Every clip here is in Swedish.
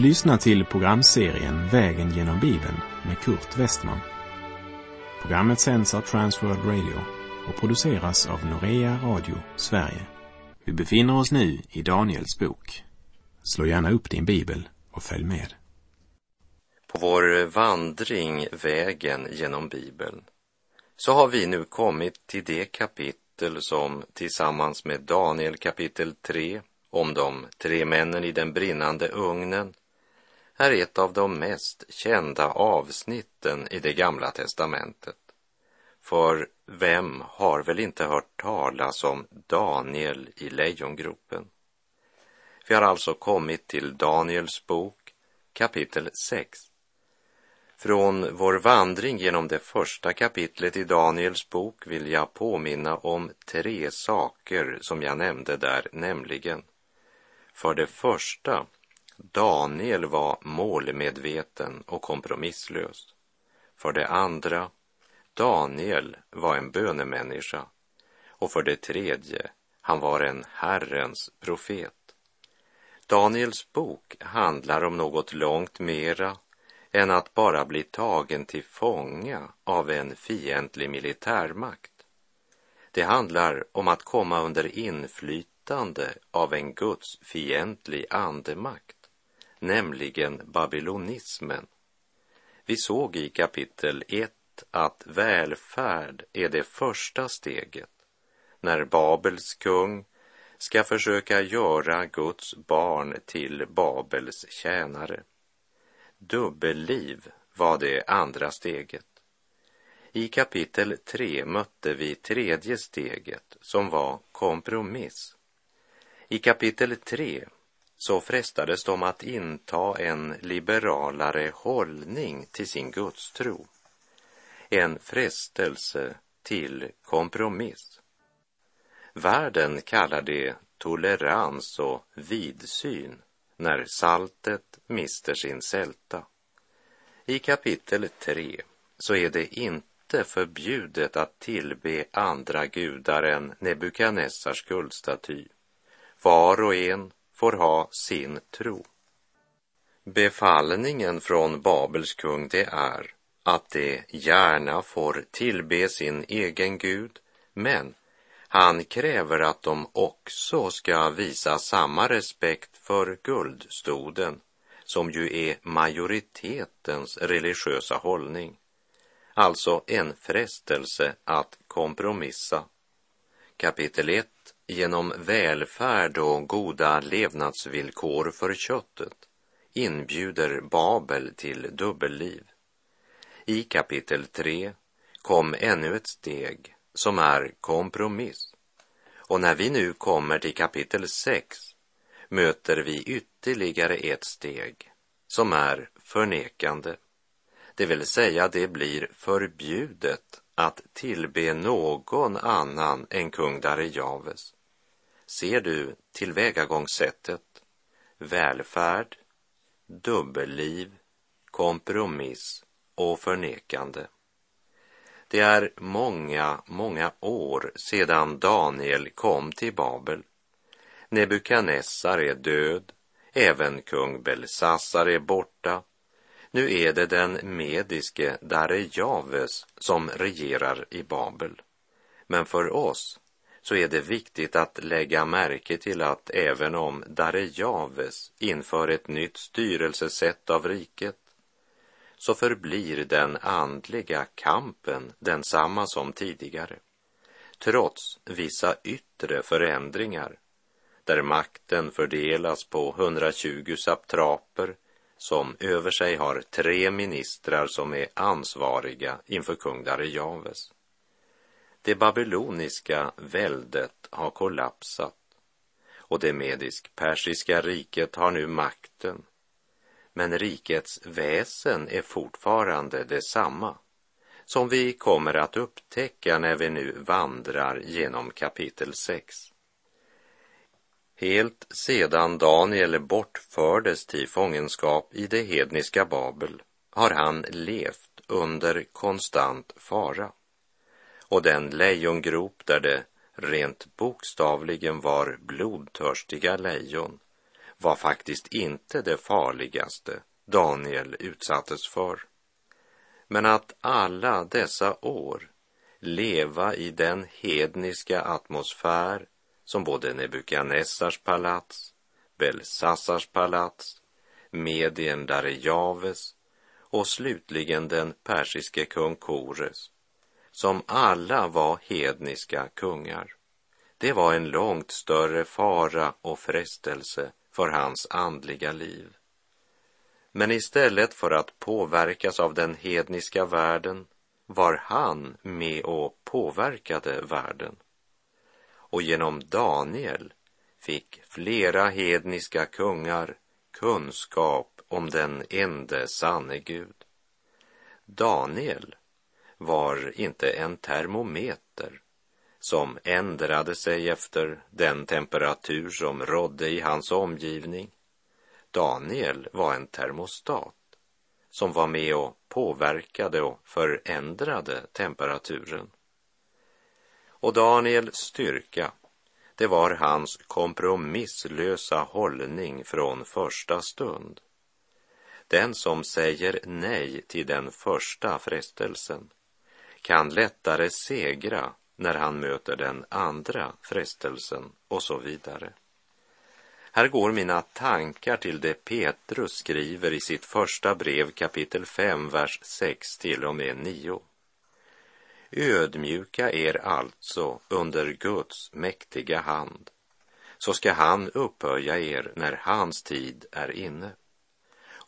Du lyssnar till programserien Vägen genom Bibeln med Kurt Westman. Programmet sänds av Transworld Radio och produceras av Norea Radio Sverige. Vi befinner oss nu i Daniels bok. Slå gärna upp din bibel och följ med. På vår vandring Vägen genom Bibeln så har vi nu kommit till det kapitel som tillsammans med Daniel kapitel 3 om de tre männen i den brinnande ugnen är ett av de mest kända avsnitten i det gamla testamentet. För vem har väl inte hört talas om Daniel i lejongropen? Vi har alltså kommit till Daniels bok kapitel 6. Från vår vandring genom det första kapitlet i Daniels bok vill jag påminna om tre saker som jag nämnde där, nämligen för det första, Daniel var målmedveten och kompromisslös. För det andra, Daniel var en bönemänniska. Och för det tredje, han var en Herrens profet. Daniels bok handlar om något långt mera än att bara bli tagen till fånga av en fientlig militärmakt. Det handlar om att komma under inflytande av en gudsfientlig andemakt, nämligen babylonismen. Vi såg i kapitel 1 att välfärd är det första steget när Babels kung ska försöka göra Guds barn till Babels tjänare. Dubbelliv var det andra steget. I kapitel 3 mötte vi tredje steget som var kompromiss. I kapitel 3 så frestades de att inta en liberalare hållning till sin gudstro. En frestelse till kompromiss. Världen kallar det tolerans och vidsyn när saltet mister sin sälta. I kapitel 3 så är det inte förbjudet att tillbe andra gudar än Nebukadnessars guldstaty. Var och en får ha sin tro. Befallningen från Babels kung det är att de gärna får tillbe sin egen gud, men han kräver att de också ska visa samma respekt för guldstoden, som ju är majoritetens religiösa hållning. Alltså en frestelse att kompromissa. Kapitel 1 genom välfärd och goda levnadsvillkor för köttet inbjuder Babel till dubbelliv. I kapitel 3 kom ännu ett steg som är kompromiss. Och när vi nu kommer till kapitel 6 möter vi ytterligare ett steg som är förnekande. Det vill säga, det blir förbjudet att tillbe någon annan än kung Darejaves. Ser du tillvägagångssättet? Välfärd, dubbelliv, kompromiss och förnekande. Det är många, många år sedan Daniel kom till Babel. Nebukadnessar är död, även kung Belsassar är borta. Nu är det den mediske Darejaves som regerar i Babel. Men för oss så är det viktigt att lägga märke till att även om Darejaves inför ett nytt styrelsesätt av riket så förblir den andliga kampen densamma som tidigare, trots vissa yttre förändringar där makten fördelas på 120 saptraper som över sig har tre ministrar som är ansvariga inför kung Darejaves. Det babyloniska väldet har kollapsat och det medisk-persiska riket har nu makten. Men rikets väsen är fortfarande detsamma som vi kommer att upptäcka när vi nu vandrar genom kapitel 6. Helt sedan Daniel bortfördes till fångenskap i det hedniska Babel har han levt under konstant fara och den lejongrop där det rent bokstavligen var blodtörstiga lejon var faktiskt inte det farligaste Daniel utsattes för. Men att alla dessa år leva i den hedniska atmosfär som både Nebukadnessars palats, Belsassars palats, Medien Darejaves och slutligen den persiske kung Kores, som alla var hedniska kungar. Det var en långt större fara och frestelse för hans andliga liv. Men istället för att påverkas av den hedniska världen var han med och påverkade världen. Och genom Daniel fick flera hedniska kungar kunskap om den ende sanne Gud. Daniel var inte en termometer som ändrade sig efter den temperatur som rådde i hans omgivning. Daniel var en termostat som var med och påverkade och förändrade temperaturen. Och Daniels styrka, det var hans kompromisslösa hållning från första stund. Den som säger nej till den första frestelsen kan lättare segra när han möter den andra frestelsen och så vidare. Här går mina tankar till det Petrus skriver i sitt första brev kapitel 5, vers 6 till och med 9. Ödmjuka er alltså under Guds mäktiga hand, så ska han upphöja er när hans tid är inne.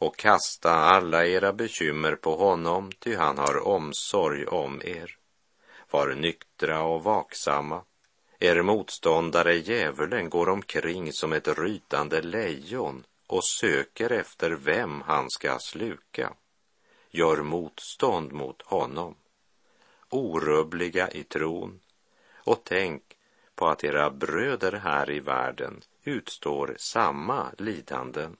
Och kasta alla era bekymmer på honom, ty han har omsorg om er. Var nyktra och vaksamma. Er motståndare djävulen går omkring som ett rytande lejon och söker efter vem han ska sluka. Gör motstånd mot honom orubbliga i tron och tänk på att era bröder här i världen utstår samma lidanden.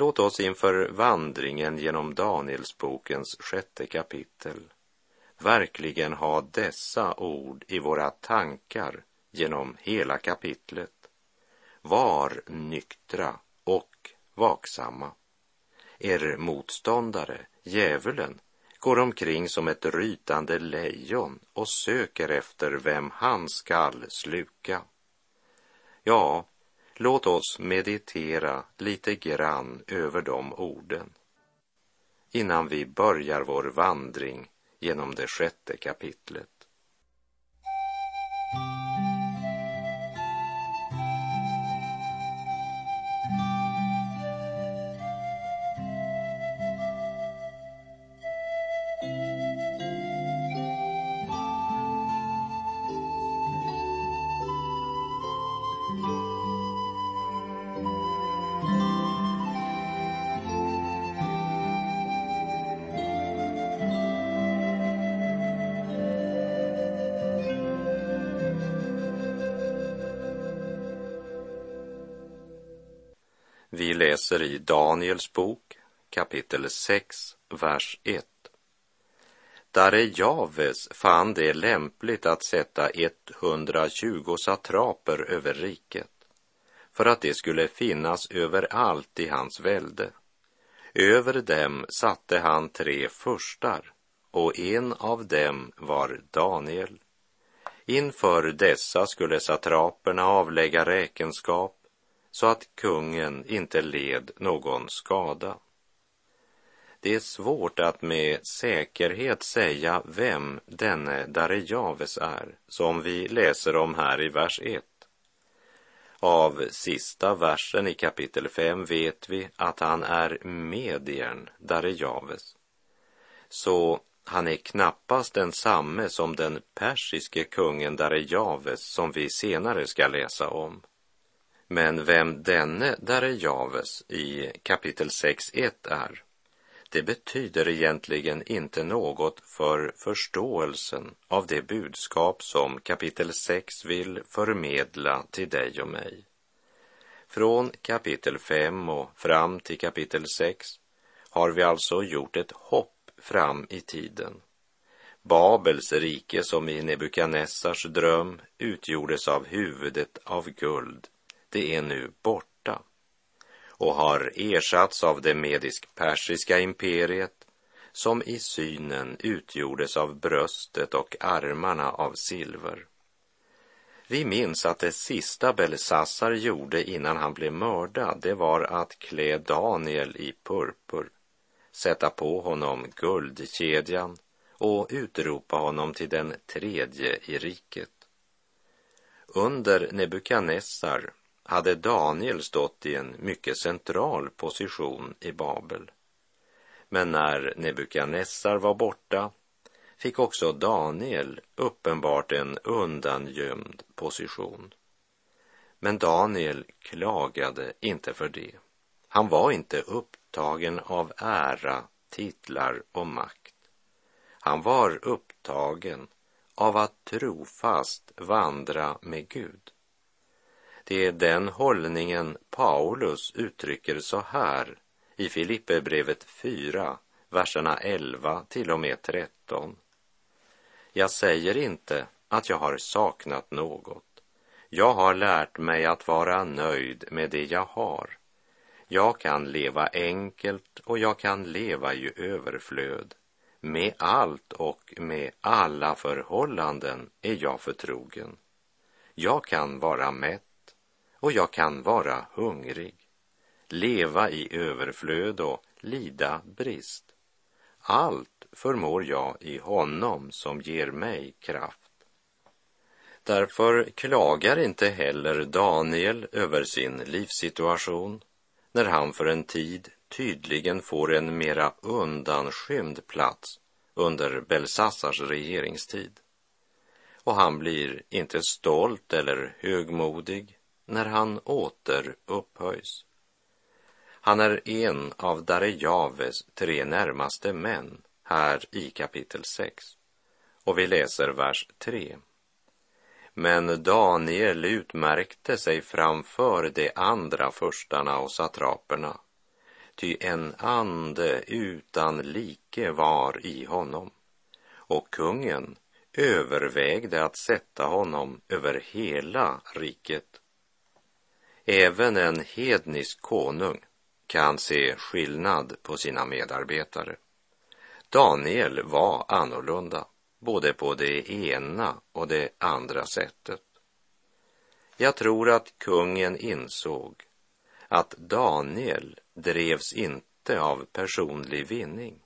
Låt oss inför vandringen genom Danielsbokens sjätte kapitel verkligen ha dessa ord i våra tankar genom hela kapitlet. Var nyktra och vaksamma. Er motståndare, djävulen, går omkring som ett rytande lejon och söker efter vem han skall sluka. Ja, låt oss meditera lite grann över de orden innan vi börjar vår vandring genom det sjätte kapitlet. Vi läser i Daniels bok kapitel 6, vers 1. Darejaves fann det lämpligt att sätta 120 satraper över riket för att det skulle finnas överallt i hans välde. Över dem satte han tre furstar och en av dem var Daniel. Inför dessa skulle satraperna avlägga räkenskap så att kungen inte led någon skada. Det är svårt att med säkerhet säga vem denne Darejaves är, som vi läser om här i vers 1. Av sista versen i kapitel 5 vet vi att han är mediern Darejaves. Så han är knappast densamme som den persiske kungen Darejaves som vi senare ska läsa om. Men vem denne Darejaves i kapitel 6.1 är, det betyder egentligen inte något för förståelsen av det budskap som kapitel 6 vill förmedla till dig och mig. Från kapitel 5 och fram till kapitel 6 har vi alltså gjort ett hopp fram i tiden. Babels rike som i Nebukadnessars dröm utgjordes av huvudet av guld det är nu borta. och har ersatts av det medisk-persiska imperiet som i synen utgjordes av bröstet och armarna av silver. Vi minns att det sista Belsassar gjorde innan han blev mördad, det var att klä Daniel i purpur, sätta på honom guldkedjan och utropa honom till den tredje i riket. Under Nebukadnessar hade Daniel stått i en mycket central position i Babel. Men när Nebukadnessar var borta fick också Daniel uppenbart en undangömd position. Men Daniel klagade inte för det. Han var inte upptagen av ära, titlar och makt. Han var upptagen av att trofast vandra med Gud. Det är den hållningen Paulus uttrycker så här i Filipperbrevet 4, verserna 11 till och med 13. Jag säger inte att jag har saknat något. Jag har lärt mig att vara nöjd med det jag har. Jag kan leva enkelt och jag kan leva i överflöd. Med allt och med alla förhållanden är jag förtrogen. Jag kan vara mätt och jag kan vara hungrig, leva i överflöd och lida brist. Allt förmår jag i honom som ger mig kraft. Därför klagar inte heller Daniel över sin livssituation när han för en tid tydligen får en mera undanskymd plats under Belsassars regeringstid. Och han blir inte stolt eller högmodig när han åter upphöjs. Han är en av Darejaves tre närmaste män här i kapitel 6. Och vi läser vers 3. Men Daniel utmärkte sig framför de andra förstarna och satraperna, ty en ande utan like var i honom, och kungen övervägde att sätta honom över hela riket. Även en hednisk konung kan se skillnad på sina medarbetare. Daniel var annorlunda, både på det ena och det andra sättet. Jag tror att kungen insåg att Daniel drevs inte av personlig vinning.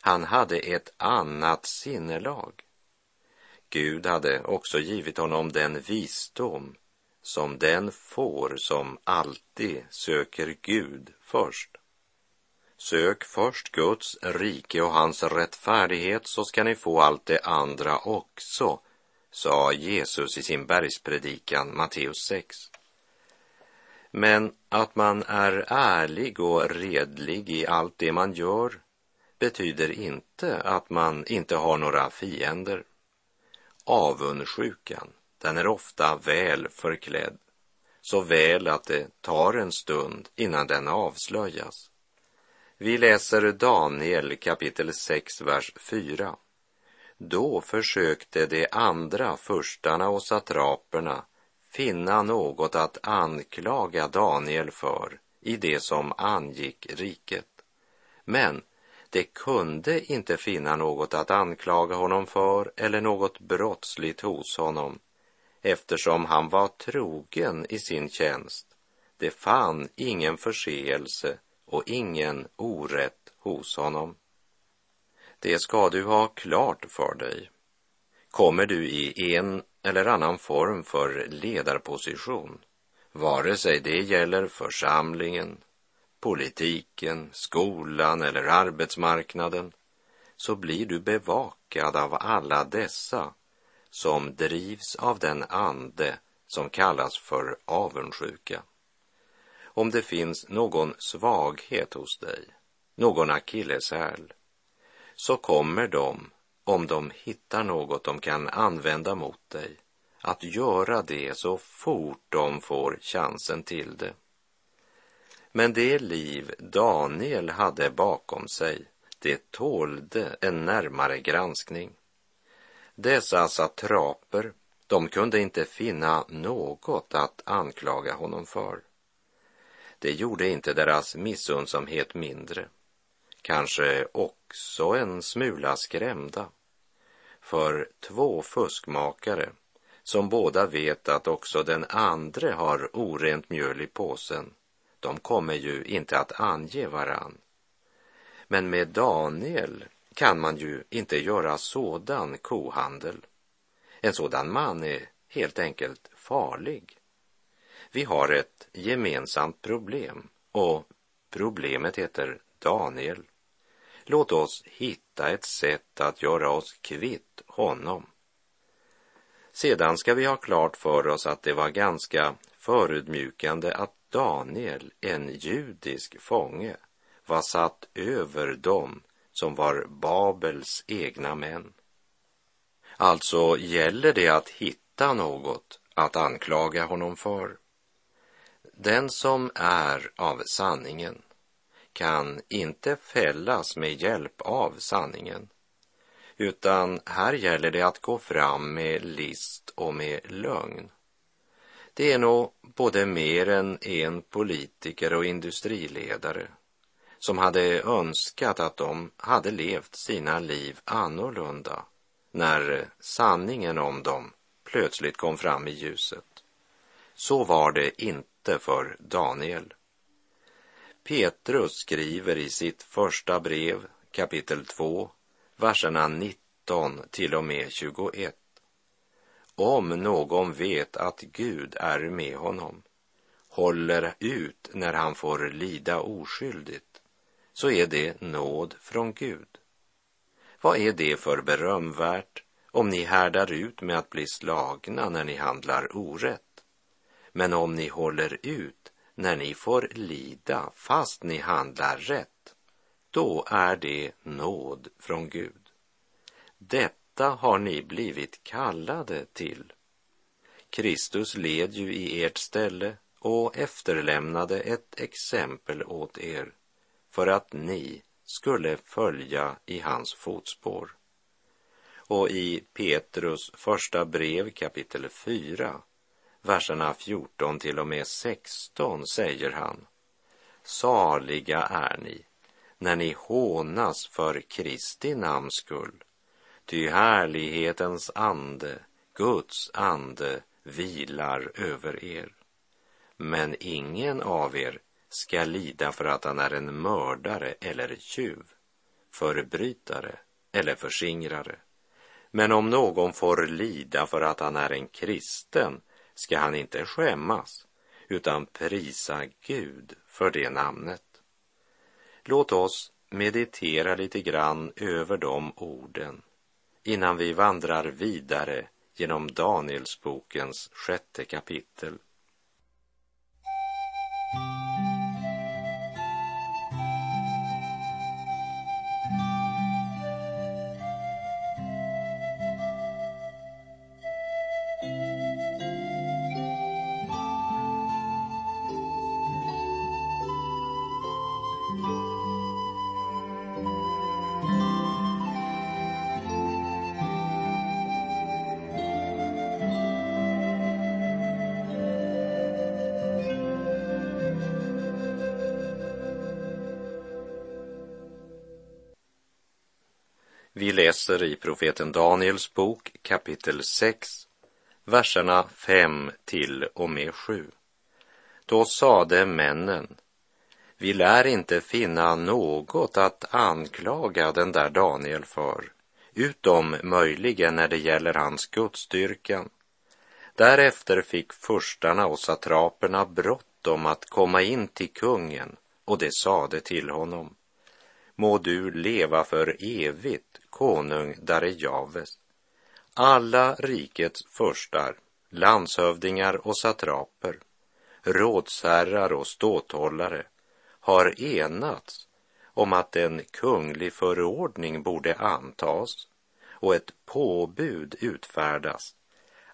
Han hade ett annat sinnelag. Gud hade också givit honom den visdom som den får som alltid söker Gud först. Sök först Guds rike och hans rättfärdighet så ska ni få allt det andra också, sa Jesus i sin bergspredikan Matteus 6. Men att man är ärlig och redlig i allt det man gör betyder inte att man inte har några fiender. Avundsjukan, den är ofta väl förklädd, så väl att det tar en stund innan den avslöjas. Vi läser Daniel kapitel 6, vers 4. Då försökte de andra förstarna och satraperna finna något att anklaga Daniel för i det som angick riket. Men de kunde inte finna något att anklaga honom för eller något brottsligt hos honom eftersom han var trogen i sin tjänst. Det fann ingen förseelse och ingen orätt hos honom. Det ska du ha klart för dig. Kommer du i en eller annan form för ledarposition, vare sig det gäller församlingen, politiken, skolan eller arbetsmarknaden, så blir du bevakad av alla dessa som drivs av den ande som kallas för avundsjuka. Om det finns någon svaghet hos dig, någon akilleshäl, så kommer de, om de hittar något de kan använda mot dig, att göra det så fort de får chansen till det. Men det liv Daniel hade bakom sig, det tålde en närmare granskning. Dessa satraper, alltså de kunde inte finna något att anklaga honom för. Det gjorde inte deras missundsamhet mindre. Kanske också en smula skrämda. För två fuskmakare som båda vet att också den andre har orent mjöl i påsen, de kommer ju inte att ange varann. Men med Daniel kan man ju inte göra sådan kohandel. En sådan man är helt enkelt farlig. Vi har ett gemensamt problem och problemet heter Daniel. Låt oss hitta ett sätt att göra oss kvitt honom. Sedan ska vi ha klart för oss att det var ganska förödmjukande att Daniel, en judisk fånge, var satt över dem som var Babels egna män. Alltså gäller det att hitta något att anklaga honom för. Den som är av sanningen kan inte fällas med hjälp av sanningen, utan här gäller det att gå fram med list och med lögn. Det är nog både mer än en politiker och industriledare som hade önskat att de hade levt sina liv annorlunda när sanningen om dem plötsligt kom fram i ljuset. Så var det inte för Daniel. Petrus skriver i sitt första brev, kapitel 2, verserna 19 till och med 21. Om någon vet att Gud är med honom, håller ut när han får lida oskyldigt, så är det nåd från Gud. Vad är det för berömvärt om ni härdar ut med att bli slagna när ni handlar orätt? Men om ni håller ut när ni får lida fast ni handlar rätt, då är det nåd från Gud. Detta har ni blivit kallade till. Kristus led ju i ert ställe och efterlämnade ett exempel åt er för att ni skulle följa i hans fotspår. Och i Petrus första brev kapitel 4, verserna 14 till och med 16 säger han Saliga är ni när ni hånas för Kristi namns skull, ty härlighetens ande, Guds ande, vilar över er. Men ingen av er ska lida för att han är en mördare eller tjuv, förbrytare eller förskingrare. Men om någon får lida för att han är en kristen ska han inte skämmas utan prisa Gud för det namnet. Låt oss meditera lite grann över de orden innan vi vandrar vidare genom Danielsbokens sjätte kapitel. Profeten Daniels bok kapitel 6, verserna 5 till och med 7. Då sade männen, vi lär inte finna något att anklaga den där Daniel för, utom möjligen när det gäller hans gudstyrkan. Därefter fick förstarna och satraperna bråttom att komma in till kungen och det sade till honom, må du leva för evigt, konung Darejaves. Alla rikets förstar, landshövdingar och satraper, rådsherrar och ståthållare har enats om att en kunglig förordning borde antas och ett påbud utfärdas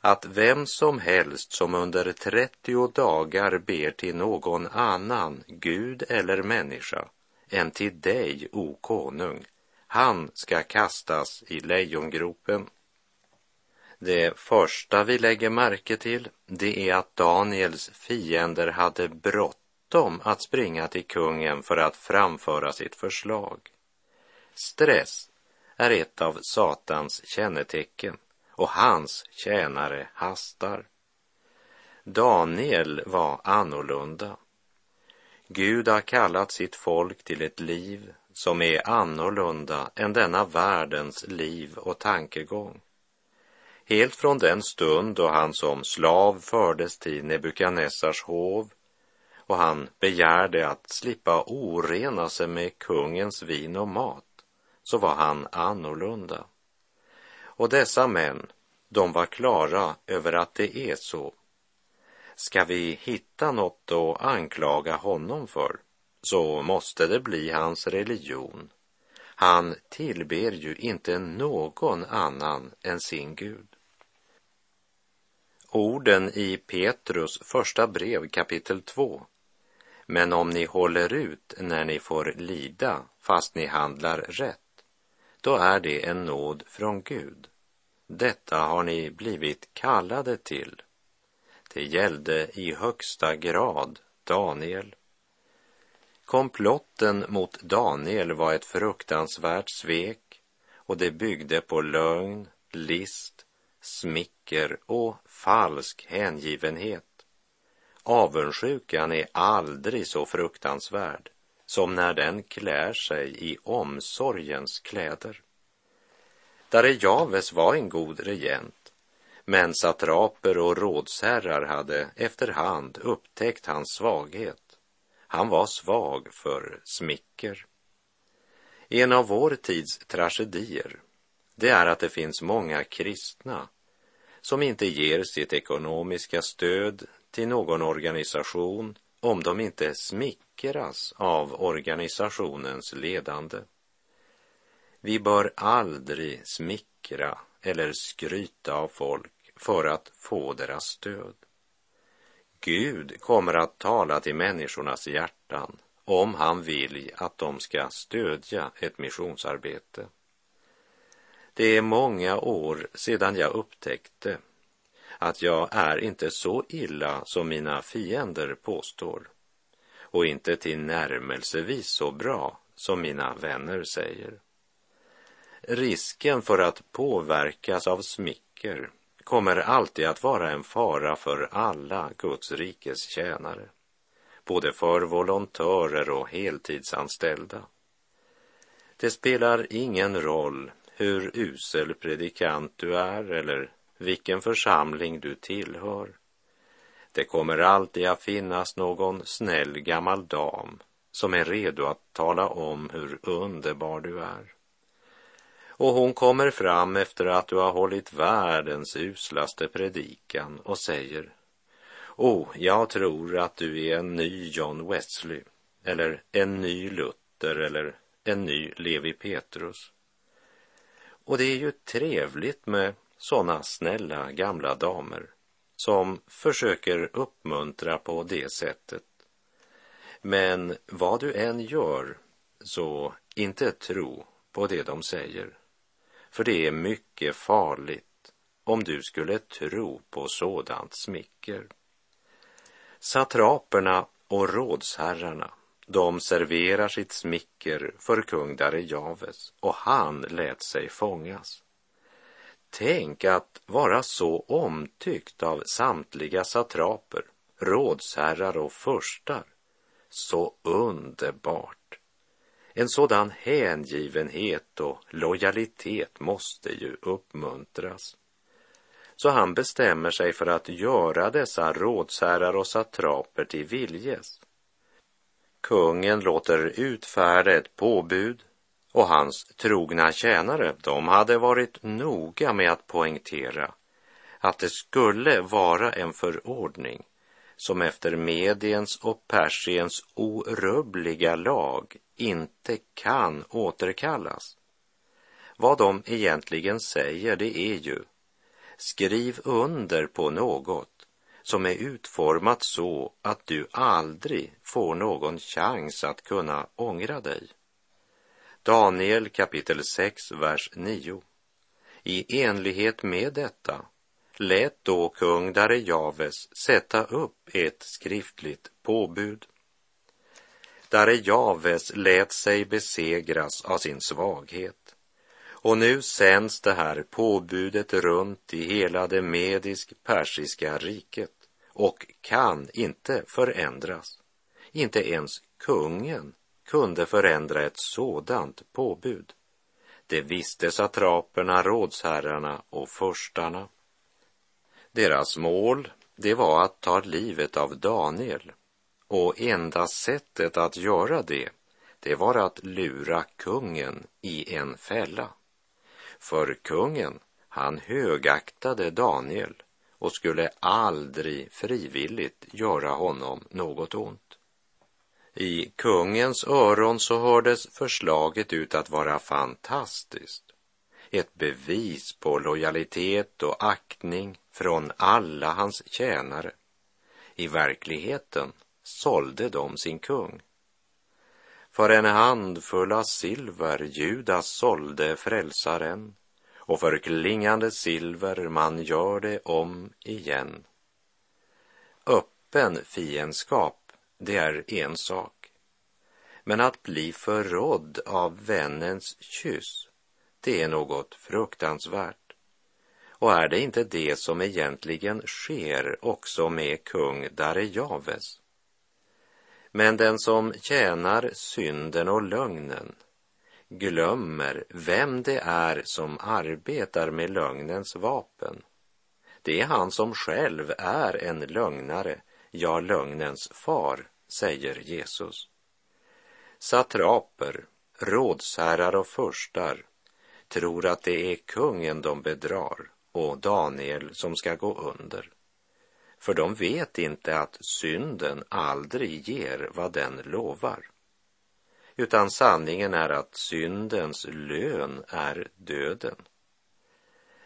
att vem som helst som under 30 dagar ber till någon annan, Gud eller människa, än till dig, o konung, han ska kastas i lejongropen. Det första vi lägger märke till, det är att Daniels fiender hade bråttom att springa till kungen för att framföra sitt förslag. Stress är ett av Satans kännetecken och hans tjänare hastar. Daniel var annorlunda. Gud har kallat sitt folk till ett liv som är annorlunda än denna världens liv och tankegång. Helt från den stund då han som slav fördes till Nebukadnessars hov och han begärde att slippa orena sig med kungens vin och mat, så var han annorlunda. Och dessa män, de var klara över att det är så. Ska vi hitta något att anklaga honom för, så måste det bli hans religion. Han tillber ju inte någon annan än sin Gud. Orden i Petrus första brev kapitel 2. Men om ni håller ut när ni får lida fast ni handlar rätt, då är det en nåd från Gud. Detta har ni blivit kallade till. Det gällde i högsta grad Daniel. Komplotten mot Daniel var ett fruktansvärt svek och det byggde på lögn, list, smicker och falsk hängivenhet. Avundsjukan är aldrig så fruktansvärd som när den klär sig i omsorgens kläder. Darejaves var en god regent, men satraper och rådsherrar hade efterhand upptäckt hans svaghet. Han var svag för smicker. En av vår tids tragedier, det är att det finns många kristna som inte ger sitt ekonomiska stöd till någon organisation om de inte smickras av organisationens ledande. Vi bör aldrig smickra eller skryta av folk för att få deras stöd. Gud kommer att tala till människornas hjärtan om han vill att de ska stödja ett missionsarbete. Det är många år sedan jag upptäckte att jag är inte så illa som mina fiender påstår och inte till närmelsevis så bra som mina vänner säger. Risken för att påverkas av smicker kommer alltid att vara en fara för alla Guds rikes tjänare, både för volontörer och heltidsanställda. Det spelar ingen roll hur usel predikant du är eller vilken församling du tillhör. Det kommer alltid att finnas någon snäll gammal dam som är redo att tala om hur underbar du är. Och hon kommer fram efter att du har hållit världens uslaste predikan och säger Oh, jag tror att du är en ny John Wesley eller en ny Luther eller en ny Levi Petrus. Och det är ju trevligt med sådana snälla gamla damer som försöker uppmuntra på det sättet. Men vad du än gör, så inte tro på det de säger. För det är mycket farligt om du skulle tro på sådant smicker. Satraperna och rådsherrarna, de serverar sitt smicker för kung Darejaves och han lät sig fångas. Tänk att vara så omtyckt av samtliga satraper, rådsherrar och furstar. Så underbart. En sådan hängivenhet och lojalitet måste ju uppmuntras. Så han bestämmer sig för att göra dessa rådsherrar och satraper till viljes. Kungen låter utfärda ett påbud och hans trogna tjänare, de hade varit noga med att poängtera att det skulle vara en förordning som efter Mediens och Persiens orubbliga lag inte kan återkallas. Vad de egentligen säger det är ju skriv under på något som är utformat så att du aldrig får någon chans att kunna ångra dig. Daniel kapitel 6, vers 9. I enlighet med detta lät då kung Darejaves sätta upp ett skriftligt påbud där Javes lät sig besegras av sin svaghet. Och nu sänds det här påbudet runt i hela det medisk-persiska riket och kan inte förändras. Inte ens kungen kunde förändra ett sådant påbud. Det visste satraperna, rådsherrarna och förstarna. Deras mål, det var att ta livet av Daniel och enda sättet att göra det, det var att lura kungen i en fälla. För kungen, han högaktade Daniel och skulle aldrig frivilligt göra honom något ont. I kungens öron så hördes förslaget ut att vara fantastiskt. Ett bevis på lojalitet och aktning från alla hans tjänare. I verkligheten sålde de sin kung. För en handfull av silver Judas sålde frälsaren och för klingande silver man gör det om igen. Öppen fiendskap, det är en sak. Men att bli förrådd av vännens kyss, det är något fruktansvärt. Och är det inte det som egentligen sker också med kung Darejaves? Men den som tjänar synden och lögnen glömmer vem det är som arbetar med lögnens vapen. Det är han som själv är en lögnare, ja, lögnens far, säger Jesus. Satraper, rådsherrar och förstar tror att det är kungen de bedrar och Daniel som ska gå under. För de vet inte att synden aldrig ger vad den lovar. Utan sanningen är att syndens lön är döden.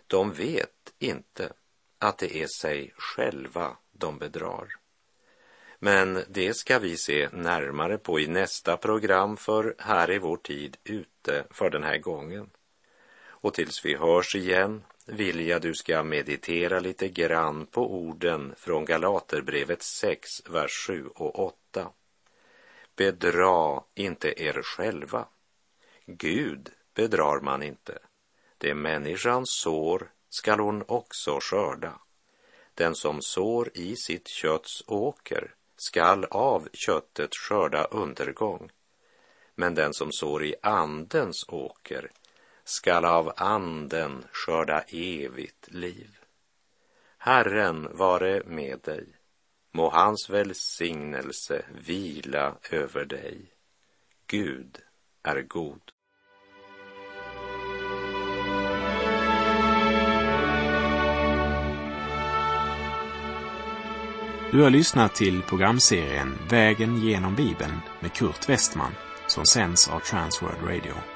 De vet inte att det är sig själva de bedrar. Men det ska vi se närmare på i nästa program för här är vår tid ute för den här gången. Och tills vi hörs igen vill jag du ska meditera lite grann på orden från Galaterbrevet 6, vers 7 och 8. Bedra inte er själva. Gud bedrar man inte. Det människan sår skall hon också skörda. Den som sår i sitt kötts åker skall av köttet skörda undergång. Men den som sår i andens åker skall av anden skörda evigt liv. Herren vare med dig. Må hans välsignelse vila över dig. Gud är god. Du har lyssnat till programserien Vägen genom Bibeln med Kurt Westman som sänds av Transworld Radio.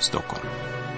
Stockholm.